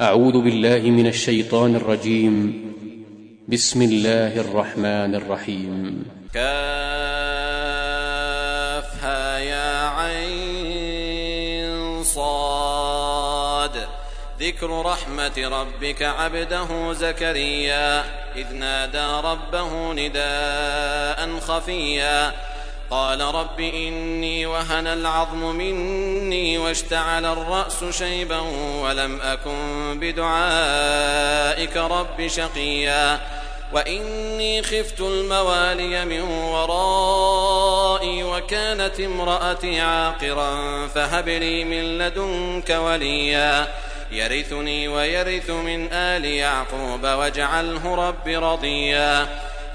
أعوذ بالله من الشيطان الرجيم. بسم الله الرحمن الرحيم. كافها يا عين صاد. ذكر رحمة ربك عبده زكريا. إذ نادى ربه نداء خفيا. قال رب إني وهن العظم مني واشتعل الرأس شيبا ولم أكن بدعائك رب شقيا وإني خفت الموالي من ورائي وكانت امرأتي عاقرا فهب لي من لدنك وليا يرثني ويرث من آل يعقوب واجعله رب رضيا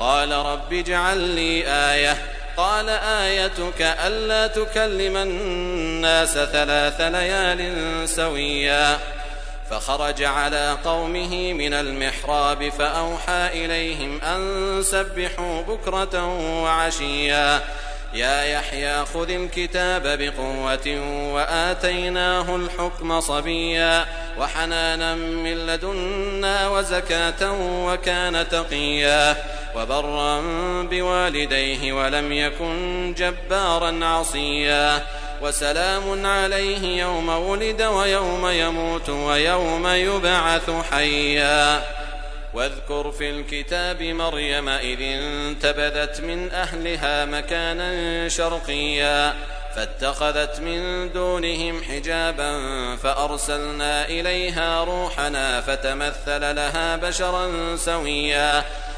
قال رب اجعل لي آية. قال آيتك ألا تكلم الناس ثلاث ليال سويا. فخرج على قومه من المحراب فأوحى إليهم أن سبحوا بكرة وعشيا. يا يحيى خذ الكتاب بقوة وآتيناه الحكم صبيا. وحنانا من لدنا وزكاة وكان تقيا. وبرا بوالديه ولم يكن جبارا عصيا. وسلام عليه يوم ولد ويوم يموت ويوم يبعث حيا. واذكر في الكتاب مريم إذ انتبذت من أهلها مكانا شرقيا. فاتخذت من دونهم حجابا فأرسلنا إليها روحنا فتمثل لها بشرا سويا.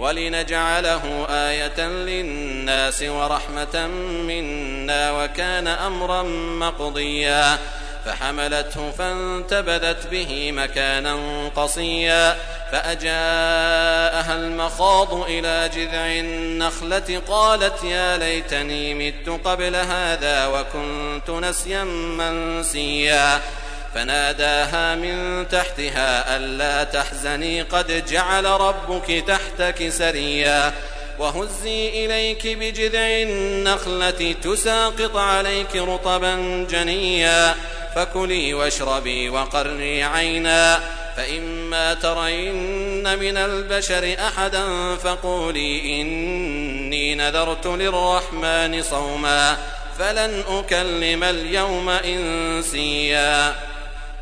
ولنجعله آية للناس ورحمة منا وكان أمرا مقضيا فحملته فانتبذت به مكانا قصيا فأجاءها المخاض إلى جذع النخلة قالت يا ليتني مت قبل هذا وكنت نسيا منسيا فناداها من تحتها ألا تحزني قد جعل ربك تحتك سريا وهزي إليك بجذع النخلة تساقط عليك رطبا جنيا فكلي واشربي وقرني عينا فإما ترين من البشر أحدا فقولي إني نذرت للرحمن صوما فلن أكلم اليوم إنسيا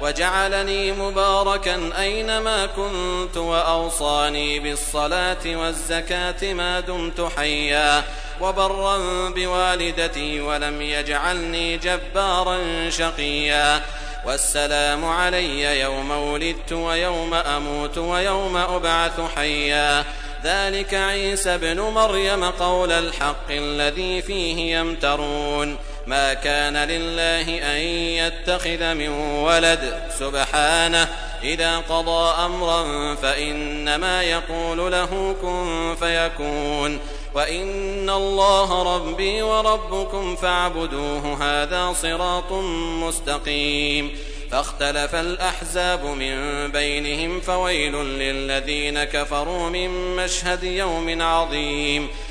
وجعلني مباركا أينما كنت وأوصاني بالصلاة والزكاة ما دمت حيا وبرا بوالدتي ولم يجعلني جبارا شقيا والسلام علي يوم ولدت ويوم أموت ويوم أبعث حيا ذلك عيسى ابن مريم قول الحق الذي فيه يمترون ما كان لله أن يتخذ من ولد. سبحانه إذا قضى أمرا فإنما يقول له كن فيكون. وإن الله ربي وربكم فاعبدوه هذا صراط مستقيم. فاختلف الأحزاب من بينهم فويل للذين كفروا من مشهد يوم عظيم.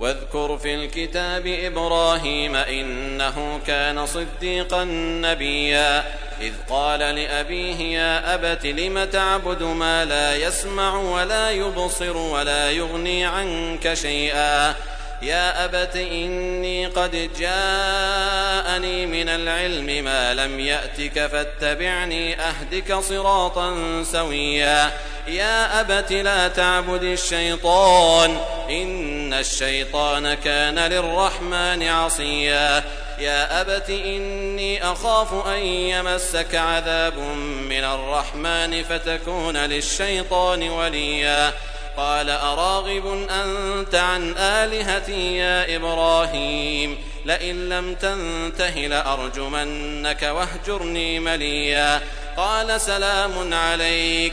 واذكر في الكتاب إبراهيم إنه كان صديقا نبيا. إذ قال لأبيه يا أبت لم تعبد ما لا يسمع ولا يبصر ولا يغني عنك شيئا؟ يا أبت إني قد جاءني من العلم ما لم يأتك فاتبعني أهدك صراطا سويا. يا أبت لا تعبد الشيطان. إن الشيطان كان للرحمن عصيا. يا أبت إني أخاف أن يمسك عذاب من الرحمن فتكون للشيطان وليا. قال أراغب أنت عن آلهتي يا إبراهيم؟ لئن لم تنته لأرجمنك واهجرني مليا. قال سلام عليك.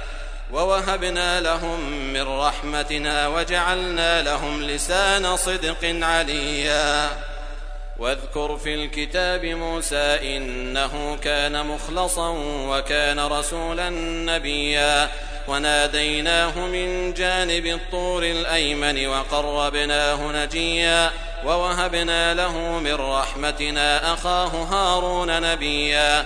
ووهبنا لهم من رحمتنا وجعلنا لهم لسان صدق عليا. واذكر في الكتاب موسى إنه كان مخلصا وكان رسولا نبيا. وناديناه من جانب الطور الأيمن وقربناه نجيا. ووهبنا له من رحمتنا أخاه هارون نبيا.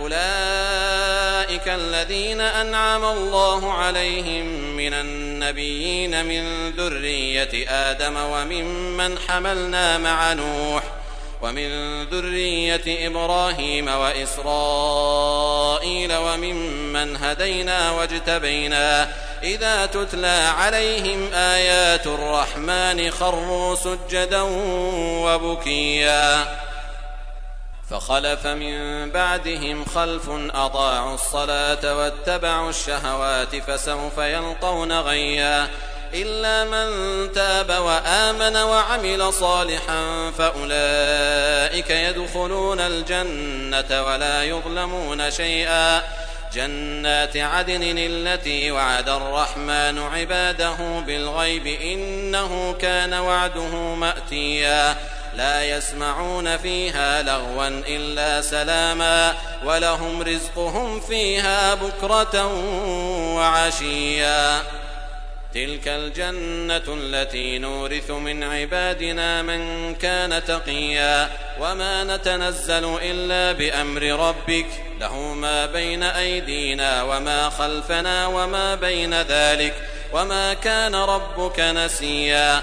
أولئك الذين أنعم الله عليهم من النبيين من ذرية آدم وممن حملنا مع نوح ومن ذرية إبراهيم وإسرائيل وممن هدينا واجتبينا. إذا تتلى عليهم آيات الرحمن خروا سجدا وبكيا. فخلف من بعدهم خلف أضاعوا الصلاة واتبعوا الشهوات فسوف يلقون غيا. إلا من تاب وآمن وعمل صالحا فأولئك يدخلون الجنة ولا يظلمون شيئا. جنات عدن التي وعد الرحمن عباده بالغيب إنه كان وعده مأتيا. لا يسمعون فيها لغوا إلا سلاما ولهم رزقهم فيها بكرة وعشيا. تلك الجنة التي نورث من عبادنا من كان تقيا وما نتنزل إلا بأمر ربك له ما بين أيدينا وما خلفنا وما بين ذلك وما كان ربك نسيا.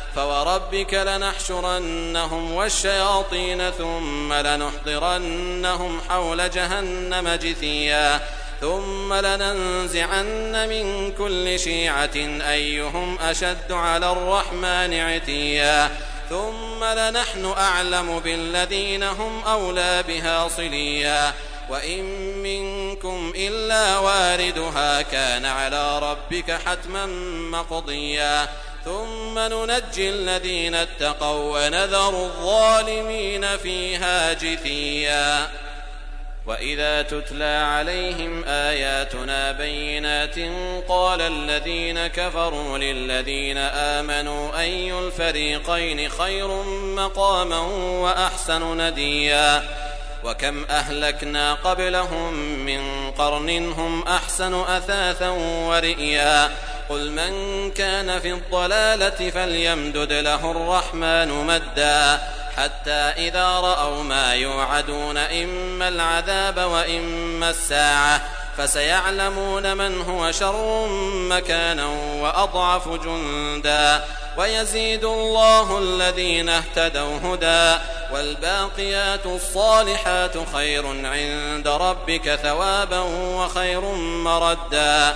فوربك لنحشرنهم والشياطين ثم لنحضرنهم حول جهنم جثيا ثم لننزعن من كل شيعة أيهم أشد على الرحمن عتيا ثم لنحن أعلم بالذين هم أولى بها صليا وإن منكم إلا واردها كان على ربك حتما مقضيا ثم ننجي الذين اتقوا ونذر الظالمين فيها جثيا. وإذا تتلى عليهم آياتنا بينات قال الذين كفروا للذين آمنوا أي الفريقين خير مقاما وأحسن نديا. وكم أهلكنا قبلهم من قرن هم أحسن أثاثا ورئيا. قل من كان في الضلالة فليمدد له الرحمن مدا حتى إذا رأوا ما يوعدون إما العذاب وإما الساعة فسيعلمون من هو شر مكانا وأضعف جندا ويزيد الله الذين اهتدوا هدى والباقيات الصالحات خير عند ربك ثوابا وخير مردا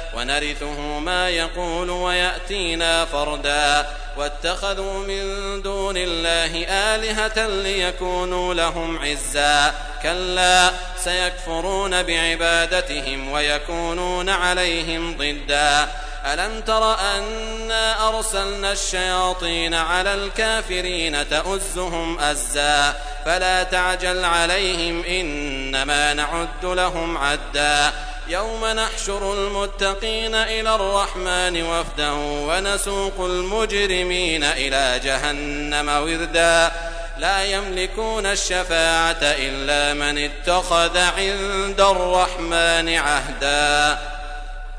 ونرثه ما يقول ويأتينا فردا. واتخذوا من دون الله آلهة ليكونوا لهم عزا. كلا سيكفرون بعبادتهم ويكونون عليهم ضدا. ألم تر أنا أرسلنا الشياطين على الكافرين تؤزهم أزا؟ فلا تعجل عليهم إنما نعد لهم عدا. يوم نحشر المتقين إلى الرحمن وفدا ونسوق المجرمين إلى جهنم وردا. لا يملكون الشفاعة إلا من اتخذ عند الرحمن عهدا.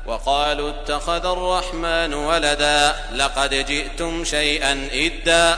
وقالوا اتخذ الرحمن ولدا لقد جئتم شيئا إدا.